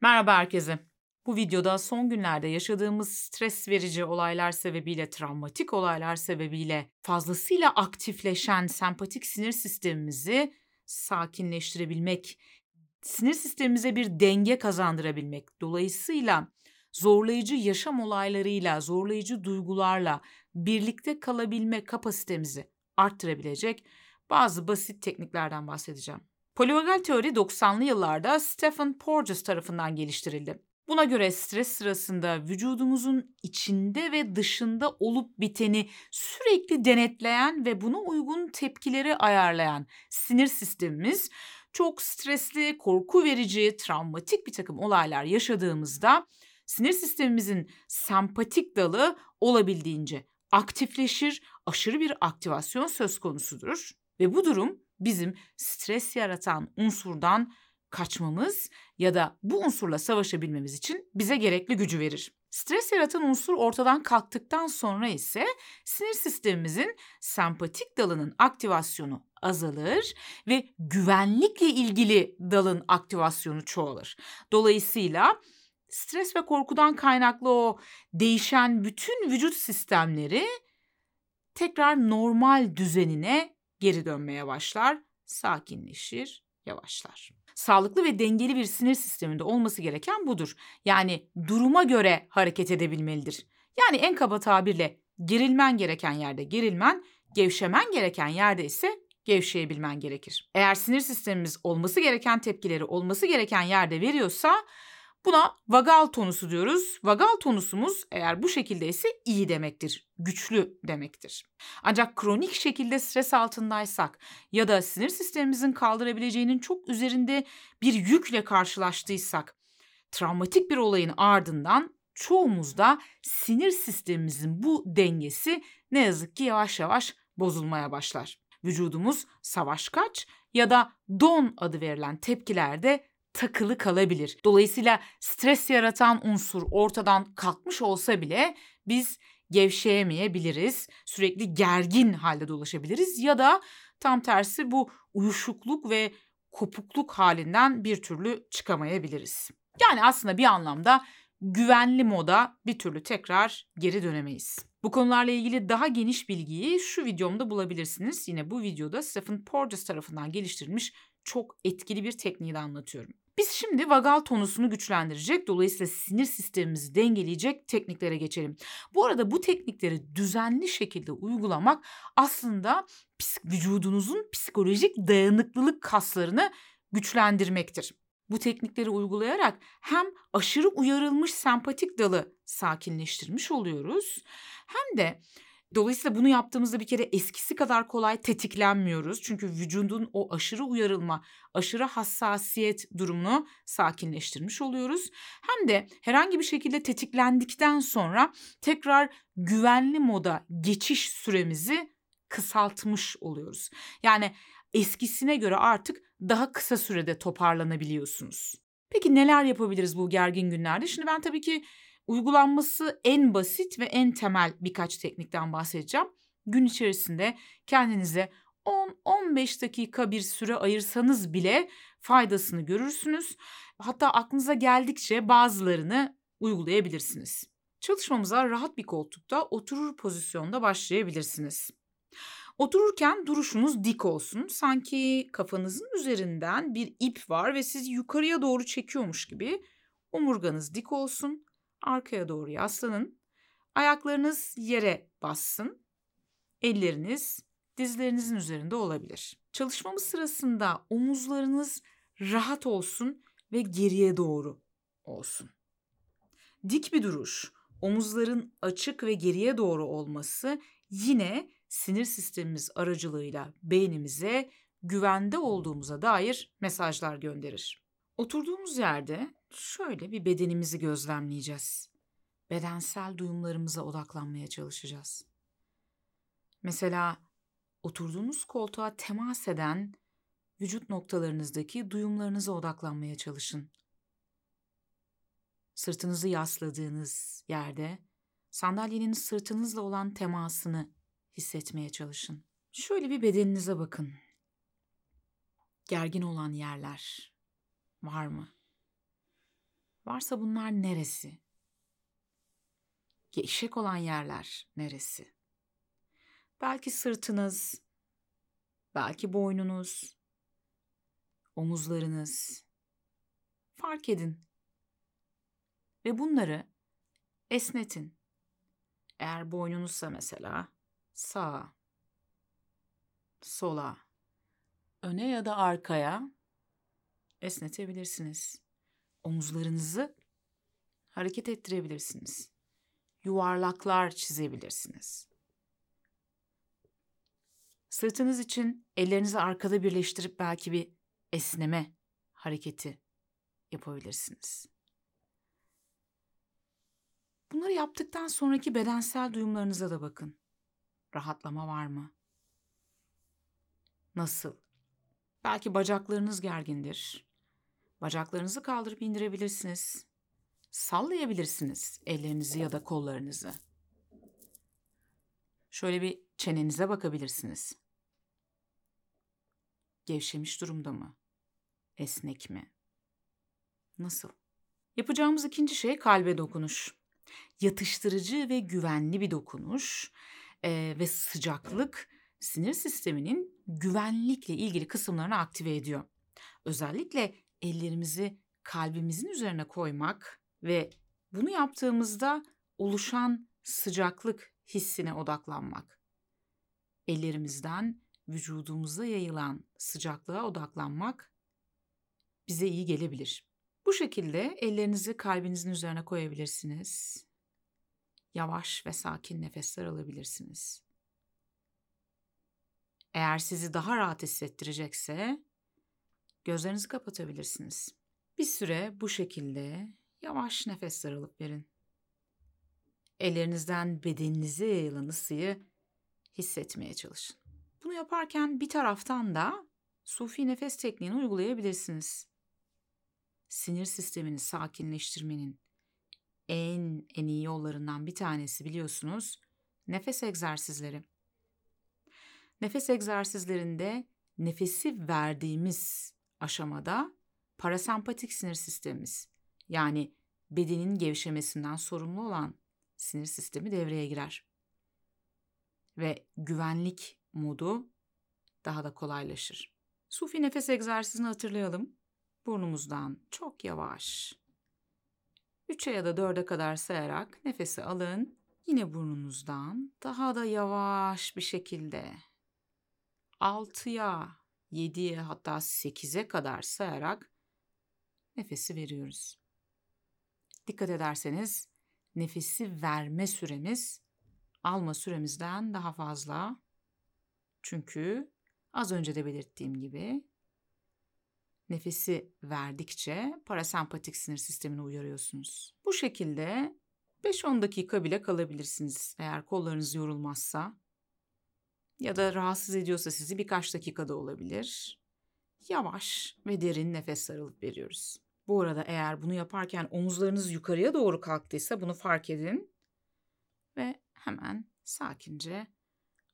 Merhaba herkese. Bu videoda son günlerde yaşadığımız stres verici olaylar sebebiyle, travmatik olaylar sebebiyle fazlasıyla aktifleşen sempatik sinir sistemimizi sakinleştirebilmek, sinir sistemimize bir denge kazandırabilmek, dolayısıyla zorlayıcı yaşam olaylarıyla, zorlayıcı duygularla birlikte kalabilme kapasitemizi arttırabilecek bazı basit tekniklerden bahsedeceğim. Polivagal teori 90'lı yıllarda Stephen Porges tarafından geliştirildi. Buna göre stres sırasında vücudumuzun içinde ve dışında olup biteni sürekli denetleyen ve buna uygun tepkileri ayarlayan sinir sistemimiz çok stresli, korku verici, travmatik bir takım olaylar yaşadığımızda sinir sistemimizin sempatik dalı olabildiğince aktifleşir, aşırı bir aktivasyon söz konusudur ve bu durum bizim stres yaratan unsurdan kaçmamız ya da bu unsurla savaşabilmemiz için bize gerekli gücü verir. Stres yaratan unsur ortadan kalktıktan sonra ise sinir sistemimizin sempatik dalının aktivasyonu azalır ve güvenlikle ilgili dalın aktivasyonu çoğalır. Dolayısıyla stres ve korkudan kaynaklı o değişen bütün vücut sistemleri tekrar normal düzenine geri dönmeye başlar, sakinleşir, yavaşlar. Sağlıklı ve dengeli bir sinir sisteminde olması gereken budur. Yani duruma göre hareket edebilmelidir. Yani en kaba tabirle gerilmen gereken yerde gerilmen, gevşemen gereken yerde ise gevşeyebilmen gerekir. Eğer sinir sistemimiz olması gereken tepkileri olması gereken yerde veriyorsa Buna vagal tonusu diyoruz. Vagal tonusumuz eğer bu şekilde ise iyi demektir, güçlü demektir. Ancak kronik şekilde stres altındaysak ya da sinir sistemimizin kaldırabileceğinin çok üzerinde bir yükle karşılaştıysak, travmatik bir olayın ardından çoğumuzda sinir sistemimizin bu dengesi ne yazık ki yavaş yavaş bozulmaya başlar. Vücudumuz savaş kaç ya da don adı verilen tepkilerde takılı kalabilir. Dolayısıyla stres yaratan unsur ortadan kalkmış olsa bile biz gevşeyemeyebiliriz. Sürekli gergin halde dolaşabiliriz ya da tam tersi bu uyuşukluk ve kopukluk halinden bir türlü çıkamayabiliriz. Yani aslında bir anlamda güvenli moda bir türlü tekrar geri dönemeyiz. Bu konularla ilgili daha geniş bilgiyi şu videomda bulabilirsiniz. Yine bu videoda Stephen Porges tarafından geliştirilmiş çok etkili bir tekniği de anlatıyorum. Biz şimdi vagal tonusunu güçlendirecek, dolayısıyla sinir sistemimizi dengeleyecek tekniklere geçelim. Bu arada bu teknikleri düzenli şekilde uygulamak aslında vücudunuzun psikolojik dayanıklılık kaslarını güçlendirmektir. Bu teknikleri uygulayarak hem aşırı uyarılmış sempatik dalı sakinleştirmiş oluyoruz hem de Dolayısıyla bunu yaptığımızda bir kere eskisi kadar kolay tetiklenmiyoruz. Çünkü vücudun o aşırı uyarılma, aşırı hassasiyet durumunu sakinleştirmiş oluyoruz. Hem de herhangi bir şekilde tetiklendikten sonra tekrar güvenli moda geçiş süremizi kısaltmış oluyoruz. Yani eskisine göre artık daha kısa sürede toparlanabiliyorsunuz. Peki neler yapabiliriz bu gergin günlerde? Şimdi ben tabii ki Uygulanması en basit ve en temel birkaç teknikten bahsedeceğim. Gün içerisinde kendinize 10-15 dakika bir süre ayırsanız bile faydasını görürsünüz. Hatta aklınıza geldikçe bazılarını uygulayabilirsiniz. Çalışmamıza rahat bir koltukta oturur pozisyonda başlayabilirsiniz. Otururken duruşunuz dik olsun. Sanki kafanızın üzerinden bir ip var ve sizi yukarıya doğru çekiyormuş gibi. Omurganız dik olsun. Arkaya doğru yaslanın. Ayaklarınız yere bassın. Elleriniz dizlerinizin üzerinde olabilir. Çalışmamız sırasında omuzlarınız rahat olsun ve geriye doğru olsun. Dik bir duruş, omuzların açık ve geriye doğru olması yine sinir sistemimiz aracılığıyla beynimize güvende olduğumuza dair mesajlar gönderir. Oturduğumuz yerde şöyle bir bedenimizi gözlemleyeceğiz. Bedensel duyumlarımıza odaklanmaya çalışacağız. Mesela oturduğunuz koltuğa temas eden vücut noktalarınızdaki duyumlarınıza odaklanmaya çalışın. Sırtınızı yasladığınız yerde sandalyenin sırtınızla olan temasını hissetmeye çalışın. Şöyle bir bedeninize bakın. Gergin olan yerler var mı? Varsa bunlar neresi? Gevşek olan yerler neresi? Belki sırtınız, belki boynunuz, omuzlarınız. Fark edin. Ve bunları esnetin. Eğer boynunuzsa mesela sağa, sola, öne ya da arkaya esnetebilirsiniz. Omuzlarınızı hareket ettirebilirsiniz. Yuvarlaklar çizebilirsiniz. Sırtınız için ellerinizi arkada birleştirip belki bir esneme hareketi yapabilirsiniz. Bunları yaptıktan sonraki bedensel duyumlarınıza da bakın. Rahatlama var mı? Nasıl? Belki bacaklarınız gergindir. Bacaklarınızı kaldırıp indirebilirsiniz. Sallayabilirsiniz ellerinizi ya da kollarınızı. Şöyle bir çenenize bakabilirsiniz. Gevşemiş durumda mı? Esnek mi? Nasıl? Yapacağımız ikinci şey kalbe dokunuş. Yatıştırıcı ve güvenli bir dokunuş e, ve sıcaklık sinir sisteminin güvenlikle ilgili kısımlarını aktive ediyor. Özellikle ellerimizi kalbimizin üzerine koymak ve bunu yaptığımızda oluşan sıcaklık hissine odaklanmak. Ellerimizden vücudumuza yayılan sıcaklığa odaklanmak bize iyi gelebilir. Bu şekilde ellerinizi kalbinizin üzerine koyabilirsiniz. Yavaş ve sakin nefesler alabilirsiniz. Eğer sizi daha rahat hissettirecekse gözlerinizi kapatabilirsiniz. Bir süre bu şekilde yavaş nefesler alıp verin. Ellerinizden bedeninize yayılan ısıyı hissetmeye çalışın. Bunu yaparken bir taraftan da sufi nefes tekniğini uygulayabilirsiniz. Sinir sistemini sakinleştirmenin en en iyi yollarından bir tanesi biliyorsunuz nefes egzersizleri. Nefes egzersizlerinde nefesi verdiğimiz aşamada parasempatik sinir sistemimiz yani bedenin gevşemesinden sorumlu olan sinir sistemi devreye girer. Ve güvenlik modu daha da kolaylaşır. Sufi nefes egzersizini hatırlayalım. Burnumuzdan çok yavaş 3'e ya da 4'e kadar sayarak nefesi alın. Yine burnunuzdan daha da yavaş bir şekilde 6'ya, 7'ye hatta 8'e kadar sayarak nefesi veriyoruz. Dikkat ederseniz nefesi verme süremiz alma süremizden daha fazla. Çünkü az önce de belirttiğim gibi nefesi verdikçe parasempatik sinir sistemini uyarıyorsunuz. Bu şekilde 5-10 dakika bile kalabilirsiniz eğer kollarınız yorulmazsa ya da rahatsız ediyorsa sizi birkaç dakikada olabilir. Yavaş ve derin nefes alıp veriyoruz. Bu arada eğer bunu yaparken omuzlarınız yukarıya doğru kalktıysa bunu fark edin ve hemen sakince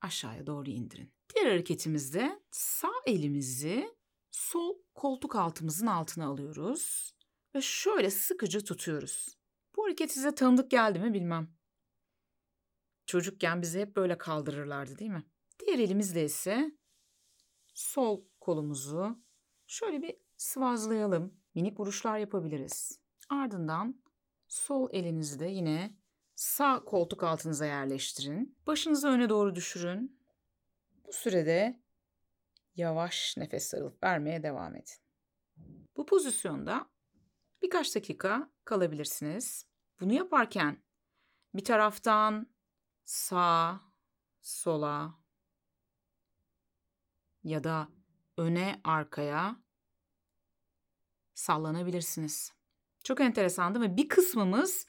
aşağıya doğru indirin. Diğer hareketimizde sağ elimizi sol koltuk altımızın altına alıyoruz ve şöyle sıkıcı tutuyoruz. Bu hareket size tanıdık geldi mi bilmem. Çocukken bizi hep böyle kaldırırlardı değil mi? Diğer elimizle ise sol kolumuzu şöyle bir sıvazlayalım. Minik vuruşlar yapabiliriz. Ardından sol elinizi de yine sağ koltuk altınıza yerleştirin. Başınızı öne doğru düşürün. Bu sürede yavaş nefes alıp vermeye devam edin. Bu pozisyonda birkaç dakika kalabilirsiniz. Bunu yaparken bir taraftan sağa, sola ya da öne, arkaya sallanabilirsiniz. Çok enteresan değil mi? Bir kısmımız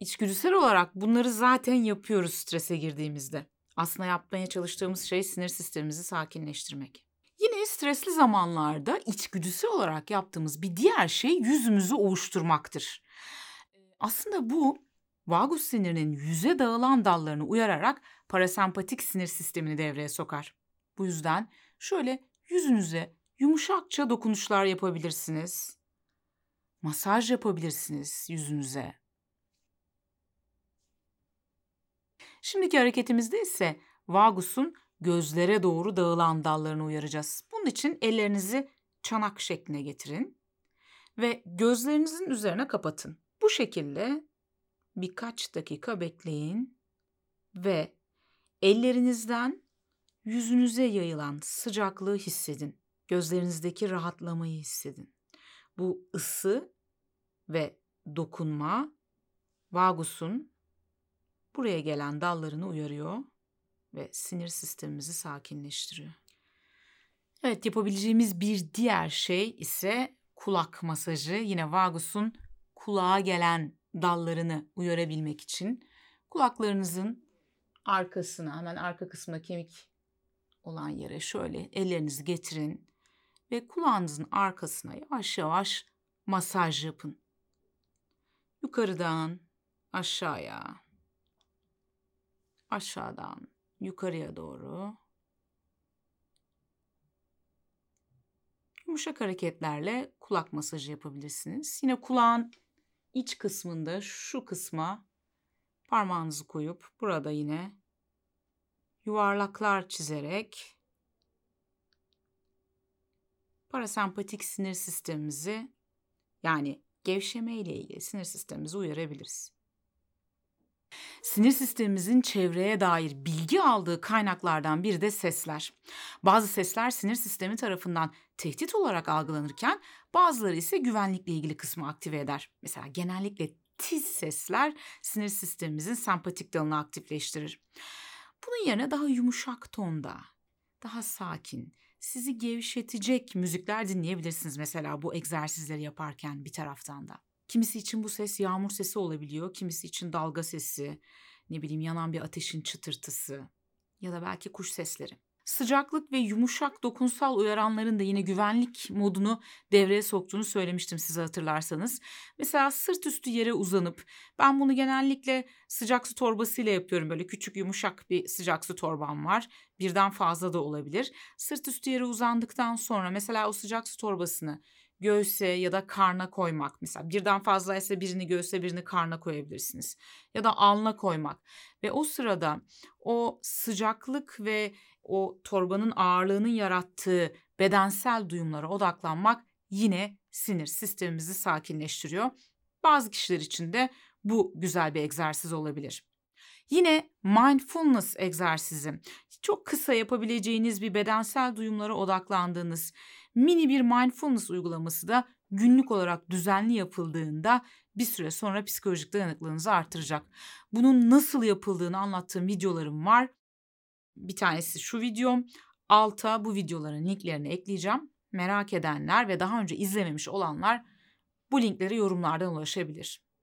içgüdüsel olarak bunları zaten yapıyoruz strese girdiğimizde. Aslında yapmaya çalıştığımız şey sinir sistemimizi sakinleştirmek. Yine stresli zamanlarda içgüdüsel olarak yaptığımız bir diğer şey yüzümüzü ovuşturmaktır. Aslında bu vagus sinirinin yüze dağılan dallarını uyararak parasempatik sinir sistemini devreye sokar. Bu yüzden şöyle yüzünüze yumuşakça dokunuşlar yapabilirsiniz. Masaj yapabilirsiniz yüzünüze. Şimdiki hareketimizde ise vagusun gözlere doğru dağılan dallarını uyaracağız. Bunun için ellerinizi çanak şekline getirin ve gözlerinizin üzerine kapatın. Bu şekilde birkaç dakika bekleyin ve ellerinizden yüzünüze yayılan sıcaklığı hissedin. Gözlerinizdeki rahatlamayı hissedin. Bu ısı ve dokunma vagusun buraya gelen dallarını uyarıyor ve sinir sistemimizi sakinleştiriyor. Evet yapabileceğimiz bir diğer şey ise kulak masajı. Yine vagusun kulağa gelen dallarını uyarabilmek için kulaklarınızın arkasına hemen arka kısmına kemik olan yere şöyle ellerinizi getirin ve kulağınızın arkasına yavaş yavaş masaj yapın. Yukarıdan aşağıya, aşağıdan yukarıya doğru yumuşak hareketlerle kulak masajı yapabilirsiniz. Yine kulağın iç kısmında şu kısma parmağınızı koyup burada yine yuvarlaklar çizerek parasempatik sinir sistemimizi yani gevşeme ile ilgili sinir sistemimizi uyarabiliriz. Sinir sistemimizin çevreye dair bilgi aldığı kaynaklardan biri de sesler. Bazı sesler sinir sistemi tarafından tehdit olarak algılanırken bazıları ise güvenlikle ilgili kısmı aktive eder. Mesela genellikle tiz sesler sinir sistemimizin sempatik dalını aktifleştirir. Bunun yerine daha yumuşak tonda, daha sakin, sizi gevşetecek müzikler dinleyebilirsiniz mesela bu egzersizleri yaparken bir taraftan da. Kimisi için bu ses yağmur sesi olabiliyor, kimisi için dalga sesi, ne bileyim yanan bir ateşin çıtırtısı ya da belki kuş sesleri. Sıcaklık ve yumuşak dokunsal uyaranların da yine güvenlik modunu devreye soktuğunu söylemiştim size hatırlarsanız. Mesela sırt üstü yere uzanıp ben bunu genellikle sıcak su torbasıyla yapıyorum. Böyle küçük yumuşak bir sıcak su torbam var. Birden fazla da olabilir. Sırt üstü yere uzandıktan sonra mesela o sıcak su torbasını göğse ya da karna koymak. Mesela birden fazlaysa birini göğse birini karna koyabilirsiniz. Ya da alna koymak. Ve o sırada o sıcaklık ve o torbanın ağırlığının yarattığı bedensel duyumlara odaklanmak yine sinir sistemimizi sakinleştiriyor. Bazı kişiler için de bu güzel bir egzersiz olabilir. Yine mindfulness egzersizi. Çok kısa yapabileceğiniz bir bedensel duyumlara odaklandığınız mini bir mindfulness uygulaması da günlük olarak düzenli yapıldığında bir süre sonra psikolojik dayanıklılığınızı artıracak. Bunun nasıl yapıldığını anlattığım videolarım var. Bir tanesi şu videom. Alta bu videoların linklerini ekleyeceğim. Merak edenler ve daha önce izlememiş olanlar bu linklere yorumlardan ulaşabilir.